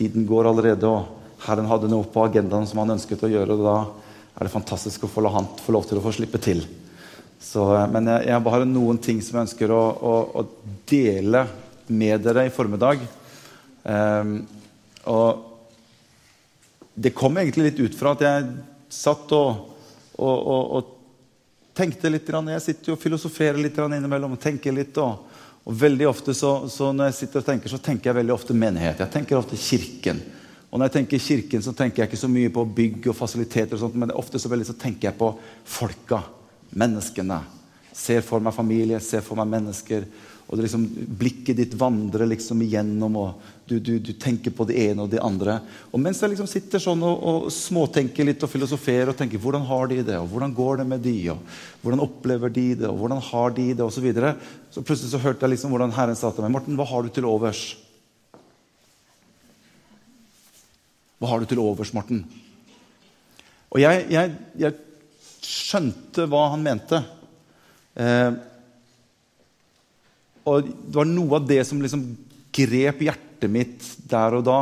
tiden går allerede, og Herren hadde noe på agendaen som han ønsket å gjøre. og Da er det fantastisk å få la han få lov til å få slippe til. Så, eh, men jeg, jeg har noen ting som jeg ønsker å, å, å dele med dere i formiddag. Um, og det kom egentlig litt ut fra at jeg satt og, og, og, og tenkte litt. Jeg sitter jo og filosoferer litt innimellom. og tenker litt. Og, og veldig ofte så, så, når jeg sitter og tenker, så tenker jeg veldig ofte menighet. Jeg tenker ofte Kirken. Og når jeg tenker Kirken, så tenker jeg ikke så mye på bygg og fasiliteter, og sånt, men ofte så, veldig, så tenker jeg på folka. Menneskene. Ser for meg familie, ser for meg mennesker. Og liksom, Blikket ditt vandrer liksom igjennom, og du, du, du, tenker på det ene og det andre. Og mens jeg liksom sitter sånn og, og, småtenker litt og filosoferer og tenker hvordan har de det, og hvordan går det med de, og hvordan opplever de det, og hvordan har de det, osv., så, videre, så plutselig så hørte jeg liksom hvordan Herren sa til meg Morten, hva har du til overs? Hva har du til overs, Morten? Og jeg, jeg, jeg skjønte hva han mente. Eh, og det var noe av det som liksom grep hjertet mitt der og da.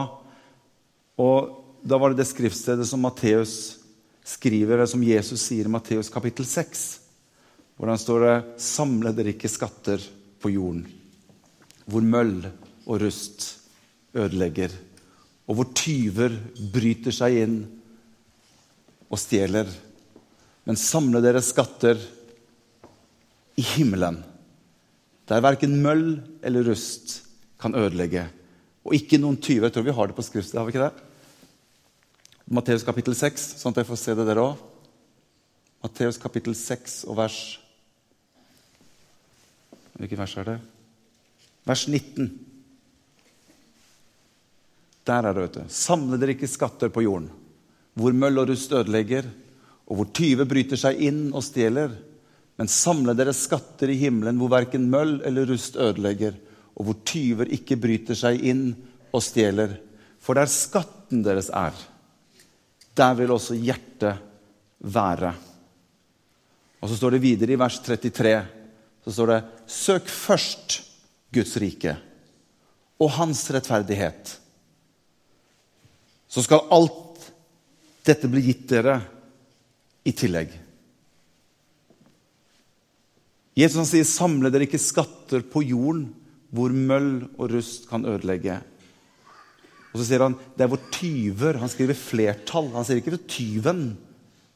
Og da var det det skriftstedet som Matteus skriver, eller som Jesus sier i Matteus kapittel 6. Hvordan står det 'Samle dere ikke skatter på jorden', hvor møll og rust ødelegger, og hvor tyver bryter seg inn og stjeler. Men samle dere skatter i himmelen der verken møll eller rust kan ødelegge. Og ikke noen tyver. Jeg tror vi har det på skriftet. har vi ikke det? Matteus kapittel 6, sånn at jeg får se det der òg. Matteus kapittel 6 og vers Hvilket vers er det? Vers 19. Der er det, vet du. Samle dere ikke skatter på jorden, hvor møll og rust ødelegger, og hvor tyver bryter seg inn og stjeler. Men samle dere skatter i himmelen hvor verken møll eller rust ødelegger, og hvor tyver ikke bryter seg inn og stjeler. For der skatten deres er, der vil også hjertet være. Og så står det videre i vers 33 så står det, Søk først Guds rike og hans rettferdighet. Så skal alt dette bli gitt dere i tillegg. Jesus sier, 'Samle dere ikke skatter på jorden, hvor møll og rust kan ødelegge.' Og så sier han det er hvor tyver Han skriver flertall. Han sier ikke tyven.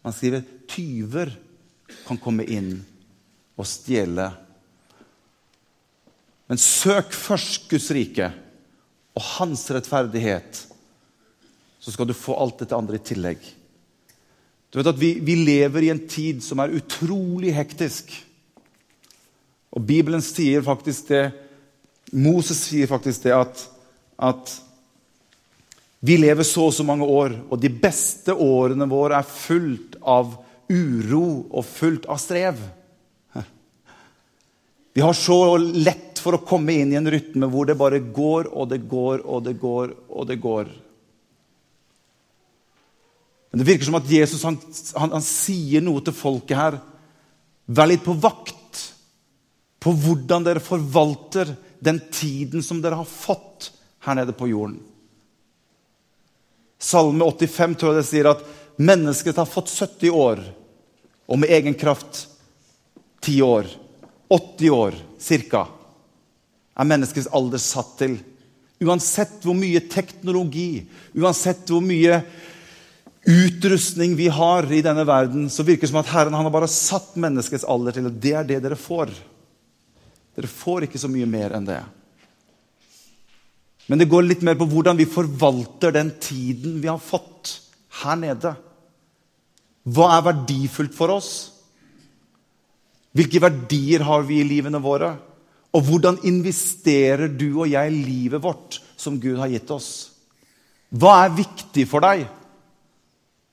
Han skriver tyver kan komme inn og stjele. Men søk først Guds rike og hans rettferdighet, så skal du få alt dette andre i tillegg. Du vet at vi, vi lever i en tid som er utrolig hektisk. Og Bibelen sier faktisk det Moses sier faktisk det at, at vi lever så og så mange år, og de beste årene våre er fullt av uro og fullt av strev. Vi har så lett for å komme inn i en rytme hvor det bare går og det går og det går og det går. Men det virker som at Jesus han, han, han sier noe til folket her. Vær litt på vakt på hvordan dere forvalter den tiden som dere har fått her nede på jorden. Salme 85 tror jeg det sier at mennesket har fått 70 år, og med egen kraft 10 år. 80 år ca. er menneskets alder satt til. Uansett hvor mye teknologi, uansett hvor mye utrustning vi har i denne verden, så virker det som at Herren han har bare satt menneskets alder til, og det er det dere får. Dere får ikke så mye mer enn det. Men det går litt mer på hvordan vi forvalter den tiden vi har fått her nede. Hva er verdifullt for oss? Hvilke verdier har vi i livene våre? Og hvordan investerer du og jeg livet vårt som Gud har gitt oss? Hva er viktig for deg?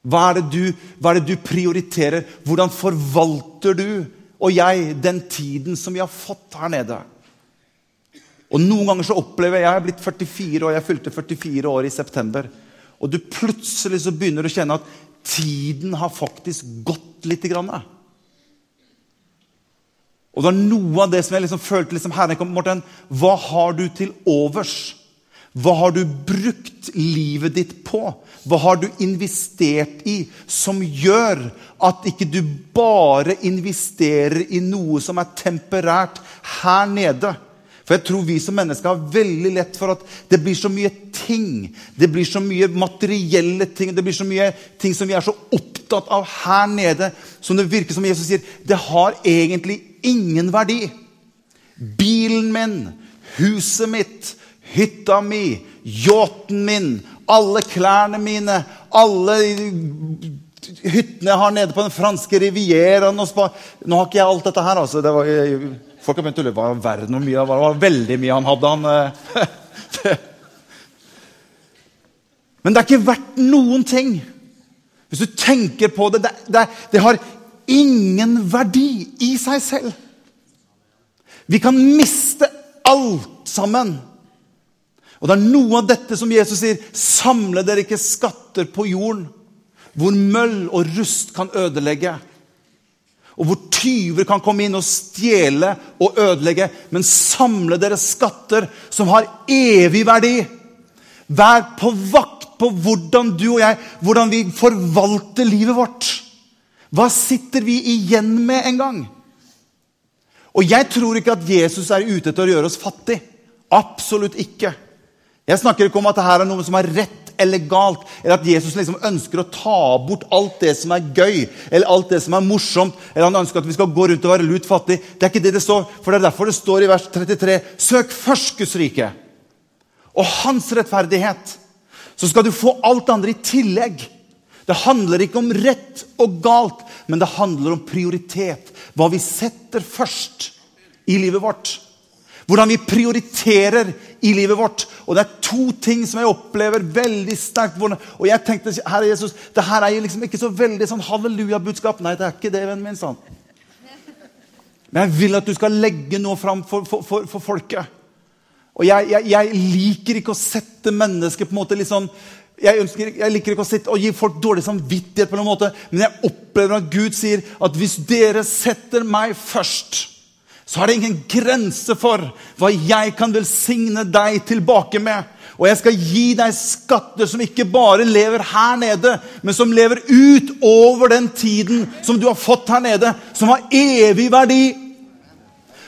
Hva er det du, er det du prioriterer? Hvordan forvalter du og jeg den tiden som vi har fått her nede. Og Noen ganger så opplever jeg Jeg er blitt 44 år, jeg fylte 44 år i september. Og du plutselig så begynner å kjenne at tiden har faktisk gått litt. Grann. Og det var noe av det som jeg liksom følte liksom, Herren kom, Morten, Hva har du til overs? Hva har du brukt livet ditt på? Hva har du investert i som gjør at ikke du bare investerer i noe som er temperært her nede? For jeg tror vi som mennesker har veldig lett for at det blir så mye ting. Det blir så mye materielle ting. Det blir så mye ting som vi er så opptatt av her nede, som det virker som Jesus sier, det har egentlig ingen verdi. Bilen min, huset mitt, hytta mi, yachten min, alle klærne mine, alle hyttene jeg har nede på den franske rivieraen Nå har ikke jeg alt dette her, altså. Det var, Folk har begynt å lure på verden hvor mye, det var veldig mye han hadde. han... Eh, Men det er ikke verdt noen ting. Hvis du tenker på det, det, det, det har ingen verdi i seg selv. Vi kan miste alt sammen. Og det er noe av dette som Jesus sier. Samle dere ikke skatter på jorden, hvor møll og rust kan ødelegge og hvor tyver kan komme inn og stjele og ødelegge. Men samle dere skatter som har evig verdi. Vær på vakt på hvordan du og jeg hvordan vi forvalter livet vårt. Hva sitter vi igjen med en gang? Og jeg tror ikke at Jesus er ute etter å gjøre oss fattig. Absolutt ikke. Jeg snakker ikke om at dette er noe som er rett eller galt, eller at Jesus liksom ønsker å ta bort alt det som er gøy, eller alt det som er morsomt, eller han ønsker at vi skal gå rundt og være lut fattig. Det er ikke det det står, for det er derfor det står i vers 33.: Søk først rike og hans rettferdighet, så skal du få alt andre i tillegg. Det handler ikke om rett og galt, men det handler om prioritet. Hva vi setter først i livet vårt. Hvordan vi prioriterer i livet vårt. Og det er to ting som jeg opplever veldig sterkt. Og jeg tenkte, Herre Jesus, det her er jo liksom ikke så veldig sånn halleluja-budskap. Nei, det er ikke det, vennen min. sånn. Men jeg vil at du skal legge noe fram for, for, for, for folket. Og jeg, jeg, jeg, liker ikke å sette mennesker på en måte litt sånn jeg, ønsker, jeg, liker ikke å sitte og gi folk dårlig samvittighet, på noen måte, men jeg opplever at Gud sier at hvis dere setter meg først så er det ingen grense for hva jeg kan velsigne deg tilbake med. Og jeg skal gi deg skatter som ikke bare lever her nede, men som lever ut over den tiden som du har fått her nede, som har evig verdi.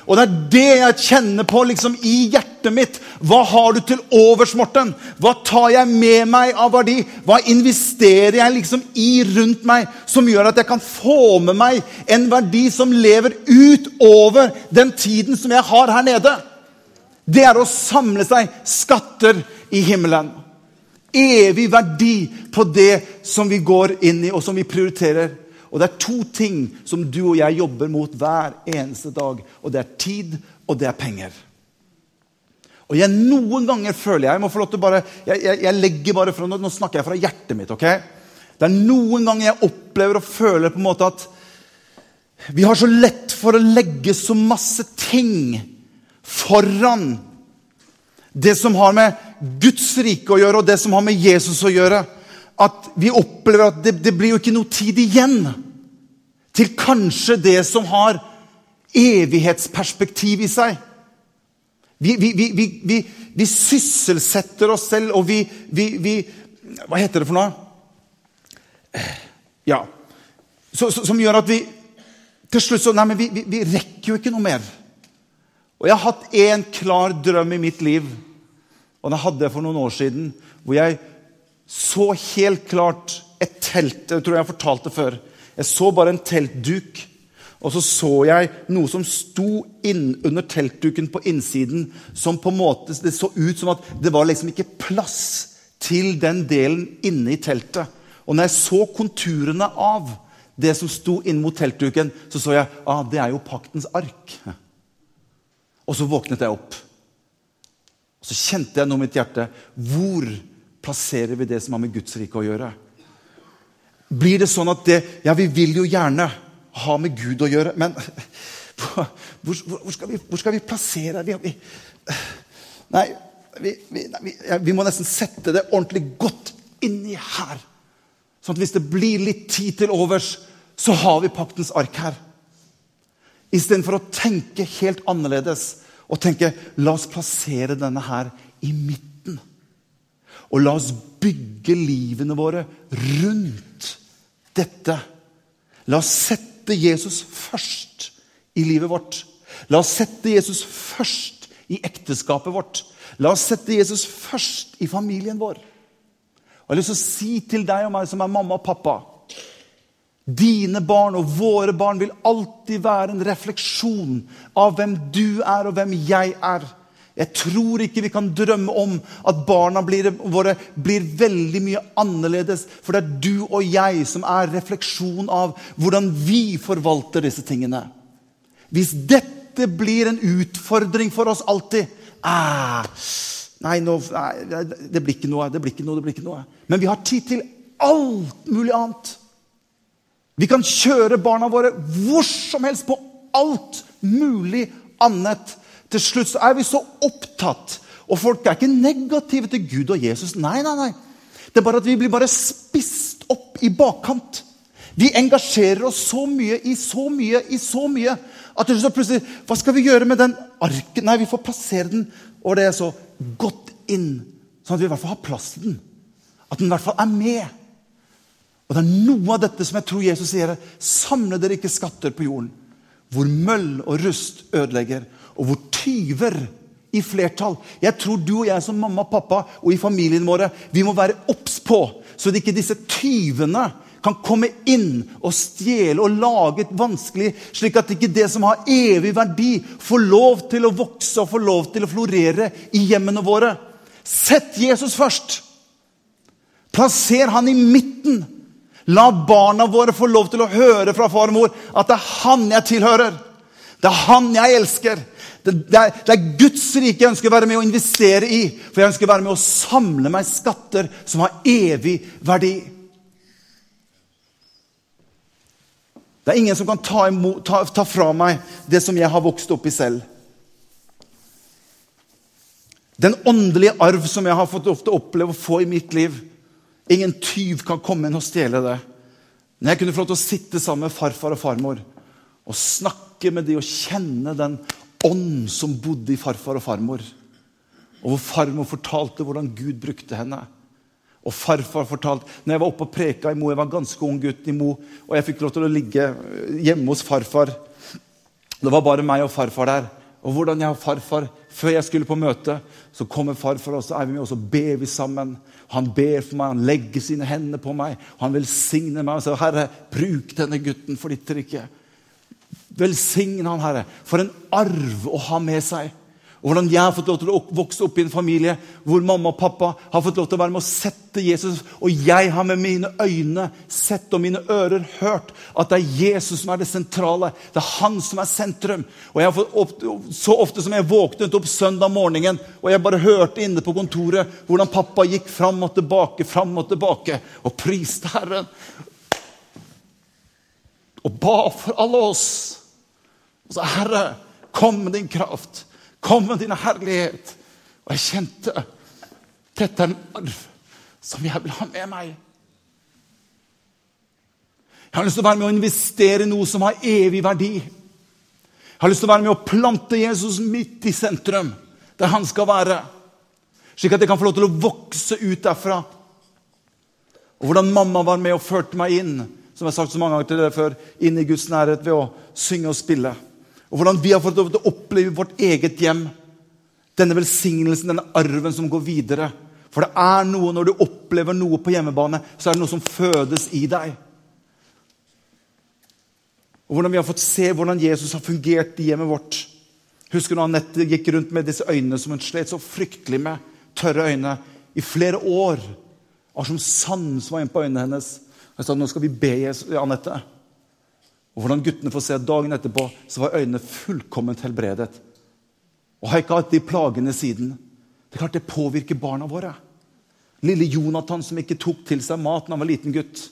Og det er det jeg kjenner på liksom i hjertet mitt. Hva har du til overs, Morten? Hva tar jeg med meg av verdi? Hva investerer jeg liksom i rundt meg som gjør at jeg kan få med meg en verdi som lever utover den tiden som jeg har her nede? Det er å samle seg skatter i himmelen. Evig verdi på det som vi går inn i, og som vi prioriterer. Og det er to ting som du og jeg jobber mot hver eneste dag. Og det er tid, og det er penger. Og jeg Noen ganger føler jeg jeg må få lov til bare, jeg, jeg, jeg legger bare fra, Nå snakker jeg fra hjertet mitt. ok? Det er noen ganger jeg opplever og føler på en måte at vi har så lett for å legge så masse ting foran det som har med Guds rike å gjøre, og det som har med Jesus å gjøre at vi opplever at det, det blir jo ikke noe tid igjen til kanskje det som har evighetsperspektiv i seg. Vi, vi, vi, vi sysselsetter oss selv, og vi, Hva heter det for noe? Ja. Så, så, som gjør at vi til slutt så Nei, men vi, rekker jo ikke noe mer. Og jeg har hatt én klar drøm i mitt liv, og den hadde jeg for noen år siden. hvor jeg så helt klart et telt. Jeg tror jeg har fortalt det før. Jeg så bare en teltduk. Og så så jeg noe som sto inn under teltduken på innsiden. som på en måte, Det så ut som at det var liksom ikke plass til den delen inne i teltet. Og når jeg så konturene av det som sto inn mot teltduken, så så jeg ah, det er jo paktens ark. Og så våknet jeg opp. Og så kjente jeg noe i mitt hjerte. Hvor plasserer vi det som har med Guds rike å gjøre? Blir det sånn at det, Ja, vi vil jo gjerne ha med Gud å gjøre, men hvor, hvor, skal, vi, hvor skal, vi, plassere vi, vi, Nei, vi, må nesten sette det ordentlig godt inni her. Sånn at hvis det blir litt tid til overs, så har vi paktens ark her. Istedenfor å tenke helt annerledes og tenke la oss plassere denne her i midten Og la oss bygge livene våre rundt dette. La oss sette Jesus først i livet vårt. La oss sette Jesus først i ekteskapet vårt. La oss sette Jesus først i familien vår. Og Jeg har lyst til å si til deg og meg som er mamma og pappa Dine barn og våre barn vil alltid være en refleksjon av hvem du er, og hvem jeg er. Jeg tror ikke vi kan drømme om at barna blir, våre blir veldig mye annerledes. For det er du og jeg som er refleksjon av hvordan vi forvalter disse tingene. Hvis dette blir en utfordring for oss alltid ah, nei, nå, nei, det blir ikke noe, det blir ikke noe, det blir ikke noe. Men vi har tid til alt mulig annet. Vi kan kjøre barna våre hvor som helst på alt mulig annet. Til slutt så er vi så opptatt. Og folk er ikke negative til Gud og Jesus. Nei, nei, nei. Det er bare at vi blir bare spist opp i bakkant. Vi engasjerer oss så mye i så mye i så mye at det så plutselig Hva skal vi gjøre med den arken? Nei, vi får plassere den og det er så godt inn, sånn at vi i hvert fall har plass til den. At den i hvert fall er med. Og det er noe av dette som jeg tror Jesus sier. Samle dere ikke skatter på jorden, hvor møll og rust ødelegger, og hvor tyver i flertall. Jeg tror du og jeg som mamma og pappa og i familien våre, vi må være obs på, så ikke disse tyvene kan komme inn og stjele og lage et vanskelig, slik at ikke det som har evig verdi, får lov til å vokse og får lov til å florere i hjemmene våre. Sett Jesus først. Plasser han i midten. La barna våre få lov til å høre fra far og mor at det er han jeg tilhører. Det er han jeg elsker. Det, det, er, det er, Guds rike jeg ønsker å være med å investere i. For jeg ønsker å være med å samle meg skatter som har evig verdi. Det er ingen som kan ta, imot, ta, ta fra meg det som jeg har vokst opp i selv. Den åndelige arv som jeg har fått ofte oppleve å få i mitt liv. Ingen tyv kan komme inn og stjele det. Men jeg kunne få lov til å sitte sammen med farfar og farmor og snakke med de og kjenne den ånd som bodde i farfar og farmor. Og hvor farmor fortalte hvordan Gud brukte henne. Og farfar fortalte når jeg var oppe og preka i Mo, jeg var en ganske ung gutt i Mo, og jeg fikk lov til å ligge hjemme hos farfar. Det var bare meg og farfar der. Og hvordan jeg og farfar, Før jeg skulle på møte, så kommer farfar, og så er vi med, og så ber vi sammen. Han ber for meg, han legger sine hender på meg, han velsigner meg. og sier, 'Herre, bruk denne gutten for ditt rike.' Velsign han, Herre, for en arv å ha med seg. Og hvordan jeg har fått lov til å vokse opp i en familie hvor mamma og pappa har fått lov til å være med å sette Jesus. Og jeg har med mine øyne sett og mine ører hørt at det er Jesus som er det sentrale. Det er han som er sentrum. Og jeg har fått opp, Så ofte som jeg våknet opp søndag morgenen og jeg bare hørte inne på kontoret hvordan pappa gikk fram og tilbake, fram og tilbake og priste Herren. Og ba for alle oss. Og sa, Herre, kom med din kraft. Kom med din herlighet. Og jeg kjente dette er en arv som jeg vil ha med meg. Jeg har lyst til å være med å investere i noe som har evig verdi. Jeg har lyst til å være med å plante Jesus midt i sentrum, der han skal være. Slik at jeg kan få lov til å vokse ut derfra. Og hvordan mamma var med og førte meg inn som jeg har sagt så mange ganger til dere før, inn i Guds nærhet ved å synge og spille. Og hvordan vi har fått lov til å oppleve vårt eget hjem. Denne velsignelsen, denne arven som går videre. For det er noe når du opplever noe på hjemmebane, så er det noe som fødes i deg. Og hvordan vi har fått se hvordan Jesus har fungert i hjemmet vårt. Husker du Anette gikk rundt med disse øynene som hun slet så fryktelig med? Tørre øyne i flere år. Var som sand som var inne på øynene hennes. Jeg sa nå skal vi be Anette. Og hvordan guttene får se dagen etterpå så var øynene fullkomment helbredet. Og har ikke hatt de plagene siden. Det er klart det påvirker barna våre. Lille Jonathan som ikke tok til seg mat da han var liten gutt.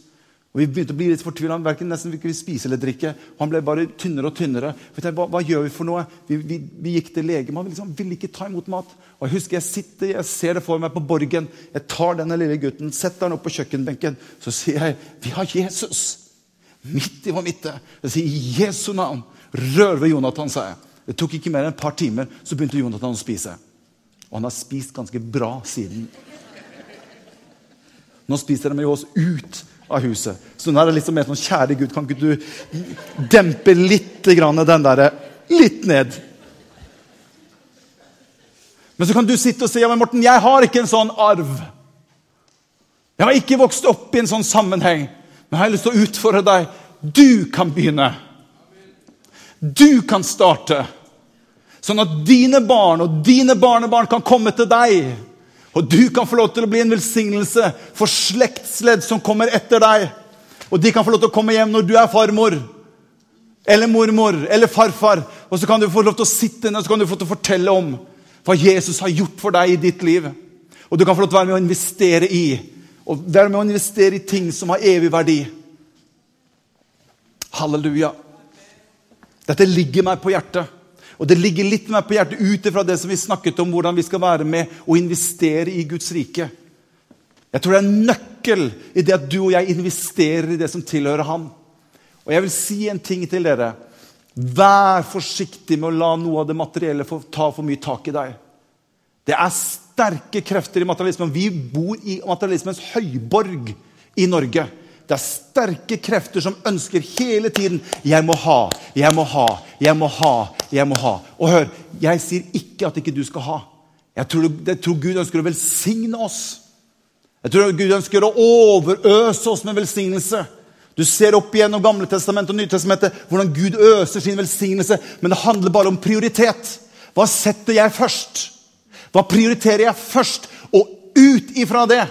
Og Vi begynte å bli litt fortvila. Verken nesten vi spise eller drikke. Og han ble bare tynnere og tynnere. Hva, hva, gjør vi for noe? Vi, vi, vi gikk til lege. Man liksom, ville ikke ta imot mat. Og Jeg husker jeg sitter, jeg ser det for meg på Borgen. Jeg tar denne lille gutten, setter han opp på kjøkkenbenken. Så sier jeg, 'Vi har Jesus' midt i vår midte. Jeg sier Jesu navn, rør ved Jonathan, sa jeg. Det tok ikke mer enn et par timer, så begynte Jonathan å spise. Og han har spist ganske bra siden. Nå spiser de jo oss ut av huset. Så nå er det litt mer sånn Kjære Gud, kan ikke du dempe litt grann den derre Litt ned. Men så kan du sitte og si ja, men Morten, jeg har ikke en sånn arv. Jeg har ikke vokst opp i en sånn sammenheng. Men jeg har lyst til å utfordre deg. Du kan begynne. Du kan starte. Sånn at dine barn og dine barnebarn kan komme til deg. Og du kan få lov til å bli en velsignelse for slektsledd som kommer etter deg. Og de kan få lov til å komme hjem når du er farmor eller mormor eller farfar. Og så kan du få lov til å sitte ned og så kan du få lov til å fortelle om hva Jesus har gjort for deg i ditt liv. Og du kan få lov til å være med å investere i og være med å investere i ting som har evig verdi. Halleluja. Dette ligger meg på hjertet. Og det ligger litt mer på hjertet ut ifra det som vi snakket om, hvordan vi skal være med og investere i Guds rike. Jeg tror det er en nøkkel i det at du og jeg investerer i det som tilhører ham. Og jeg vil si en ting til dere. Vær forsiktig med å la noe av det materielle ta for mye tak i deg. Det er sterke krefter i materialismen. Vi bor i materialismens høyborg i Norge. Det er sterke krefter som ønsker hele tiden 'Jeg må ha, jeg må ha, jeg må ha'. jeg må ha. Og hør, jeg sier ikke at ikke du skal ha. Jeg tror, jeg tror Gud ønsker å velsigne oss. Jeg tror Gud ønsker å overøse oss med velsignelse. Du ser opp igjennom Gamle testamentet og Nytestamentet hvordan Gud øser sin velsignelse. Men det handler bare om prioritet. Hva setter jeg først? Hva prioriterer jeg først? Og ut ifra det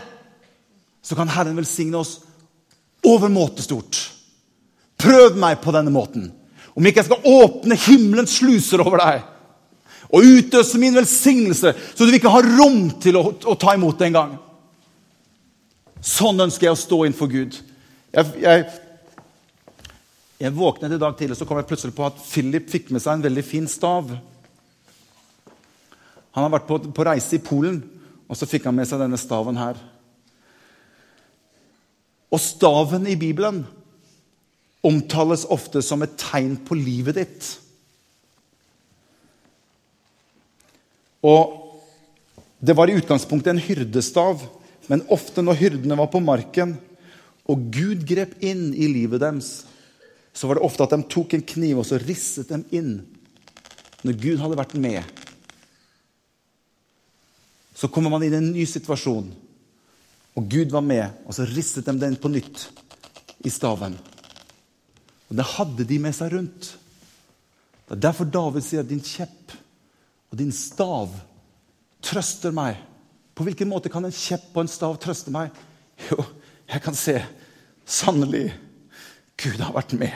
så kan Herren velsigne oss overmåte stort. Prøv meg på denne måten. Om ikke jeg skal åpne himmelens sluser over deg og utøse min velsignelse, så du ikke har rom til å, å ta imot det engang. Sånn ønsker jeg å stå innenfor Gud. Jeg, jeg, jeg våknet i dag tidlig så kom jeg plutselig på at Philip fikk med seg en veldig fin stav. Han har vært på, på reise i Polen, og så fikk han med seg denne staven her. Og staven i Bibelen omtales ofte som et tegn på livet ditt. Og Det var i utgangspunktet en hyrdestav, men ofte når hyrdene var på marken, og Gud grep inn i livet deres, så var det ofte at de tok en kniv og så risset dem inn. Når Gud hadde vært med, så kommer man inn i en ny situasjon. Og Gud var med, og så ristet de den på nytt i staven. Og det hadde de med seg rundt. Det er derfor David sier at din kjepp og din stav trøster meg. På hvilken måte kan en kjepp og en stav trøste meg? Jo, jeg kan se sannelig Gud har vært med.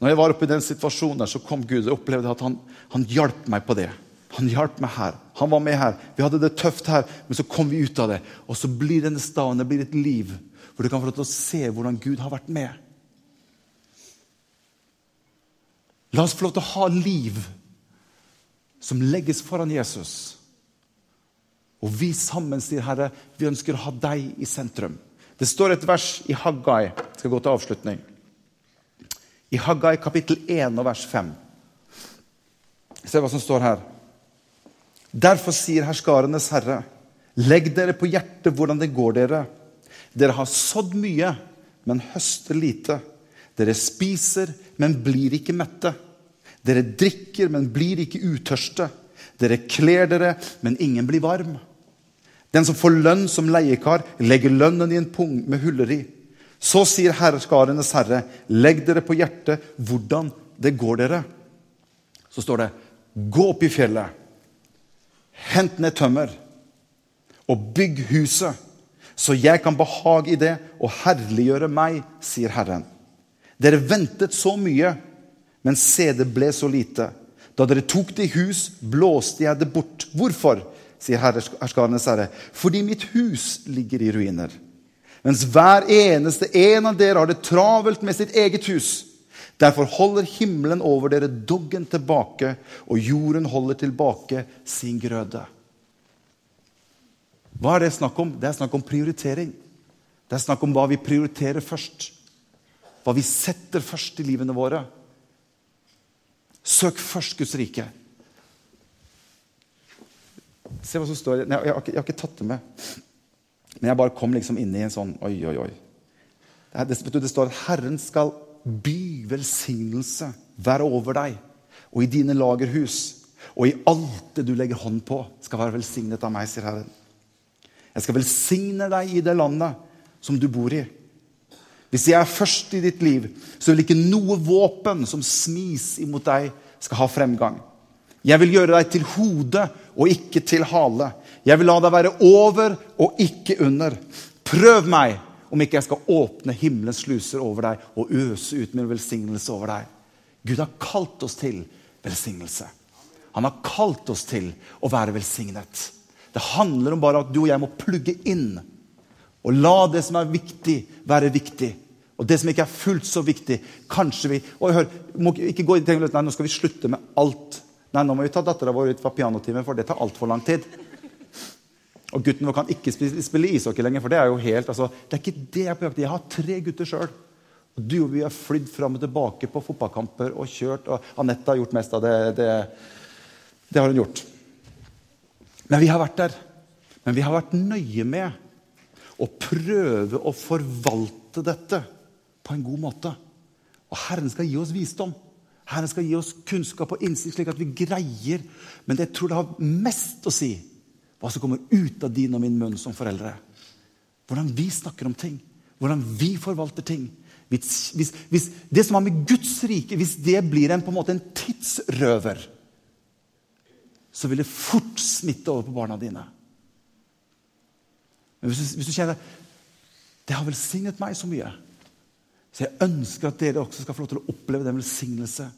Når jeg var oppe i den situasjonen, der, så kom Gud. og opplevde at han, han hjalp meg på det. Han hjalp meg her. Han var med her. Vi hadde det tøft her, men så kom vi ut av det. Og så blir denne staden det blir et liv hvor du kan få lov til å se hvordan Gud har vært med. La oss få lov til å ha liv som legges foran Jesus. Og vi sammen sier, Herre, vi ønsker å ha deg i sentrum. Det står et vers i Haggai. Jeg skal gå til avslutning. I Haggai kapittel 1 og vers 5. Se hva som står her. Derfor sier herskarenes herre, legg dere på hjertet hvordan det går dere. Dere har sådd mye, men høster lite. Dere spiser, men blir ikke mette. Dere drikker, men blir ikke utørste. Dere kler dere, men ingen blir varm. Den som får lønn som leiekar, legger lønnen i en pung med huller i. Så sier herskarenes herre, legg dere på hjertet hvordan det går dere. Så står det, gå opp i fjellet, hent ned tømmer og bygg huset, så jeg kan behage i det og herliggjøre meg, sier Herren. Dere ventet så mye, men se, det ble så lite. Da dere tok det i hus, blåste jeg det bort. Hvorfor? sier herskarenes herre, fordi mitt hus ligger i ruiner. Mens hver eneste en av dere har det travelt med sitt eget hus. Derfor holder himmelen over dere doggen tilbake, og jorden holder tilbake sin grøde. Hva er det snakk om? Det er snakk om prioritering. Det er snakk om hva vi prioriterer først. Hva vi setter først i livene våre. Søk først Guds rike. Se hva som står Nei, jeg har, ikke, jeg har ikke tatt det med. Men jeg bare kom liksom inn i en sånn Oi, oi, oi. Det, det, det står at Herren skal by velsignelse være over deg og i dine lagerhus og i alt det du legger hånd på, skal være velsignet av meg, sier Herren. Jeg skal velsigne deg i det landet som du bor i. Hvis jeg er først i ditt liv, så vil ikke noe våpen som smis imot deg, skal ha fremgang. Jeg vil gjøre deg til hode og ikke til hale. Jeg vil la deg være over og ikke under. Prøv meg om ikke jeg skal åpne himmelens sluser over deg og øse ut min velsignelse over deg. Gud har kalt oss til velsignelse. Han har kalt oss til å være velsignet. Det handler om bare at du og jeg må plugge inn og la det som er viktig, være viktig. Og det som ikke er fullt så viktig, kanskje vi og hør, må ikke gå i nei, Nå skal vi slutte med alt. Nei, nå må vi ta dattera vår ut fra pianotimen, for det tar altfor lang tid. Og gutten vår kan ikke spille, ishockey lenger, for det er jo helt altså, Det er ikke det jeg er på jakt Jeg har tre gutter sjøl. Du og vi har flydd fram og tilbake på fotballkamper og kjørt. Og Anette har gjort mest av det. Det, det har hun gjort. Men vi har vært der. Men vi har vært nøye med å prøve å forvalte dette på en god måte. Og Herren skal gi oss visdom. Herren skal gi oss kunnskap og innsikt, slik at vi greier. Men jeg tror det har mest å si hva som kommer ut av din og min munn som foreldre. Hvordan vi snakker om ting. Hvordan vi forvalter ting. Hvis, hvis, hvis det som har med Guds rike, hvis det blir en, på en måte en tidsrøver, så vil det fort smitte over på barna dine. Men hvis du, hvis du kjenner det har velsignet meg så mye, så jeg ønsker at dere også skal få lov til å oppleve den velsignelse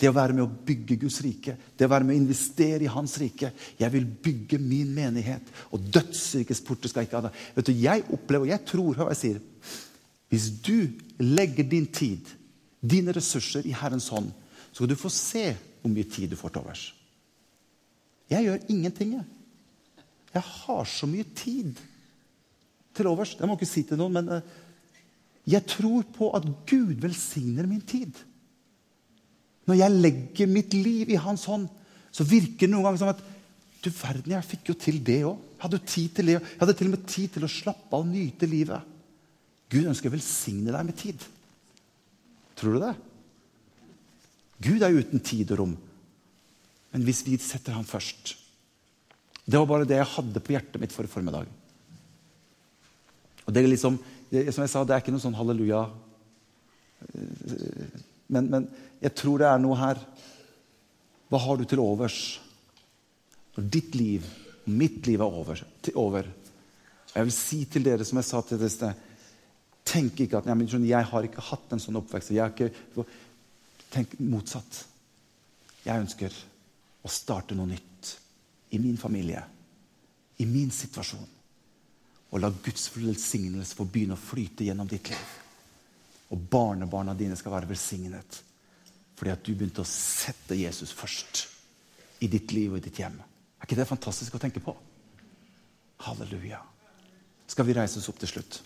det å være med å bygge Guds rike, det å være med å investere i Hans rike. Jeg vil bygge min menighet, og dødsrikets porter skal ikke ha det. Vet du, Jeg opplever, og jeg tror, hva jeg sier Hvis du legger din tid, dine ressurser, i Herrens hånd, så skal du få se hvor mye tid du får til overs. Jeg gjør ingenting, jeg. Jeg har så mye tid til overs. Jeg må ikke si til noen, men eh, jeg tror på at Gud velsigner min tid. Når jeg legger mitt liv i hans hånd, så virker det noen ganger som at du verden, jeg fikk jo til det òg. Jeg hadde jo tid til det. Jeg hadde til og med tid til å slappe av og nyte livet. Gud ønsker å velsigne deg med tid. Tror du det? Gud er jo uten tid og rom. Men hvis vi setter ham først Det var bare det jeg hadde på hjertet mitt for formiddag. Og det er liksom, det, Som jeg sa, det er ikke noe sånn halleluja. Men, men jeg tror det er noe her. Hva har du til overs når ditt liv, mitt liv, er over? over. Jeg vil si til dere, som jeg sa til dere Tenk ikke at jeg, jeg har ikke hatt en sånn oppvekst. Ikke, tenk motsatt. Jeg ønsker å starte noe nytt i min familie, i min situasjon. Og la Guds velsignelse få begynne å flyte gjennom ditt liv. Og barnebarna dine skal være velsignet. Fordi at du begynte å sette Jesus først i ditt liv og i ditt hjem. Er ikke det fantastisk å tenke på? Halleluja. Skal vi reise oss opp til slutt?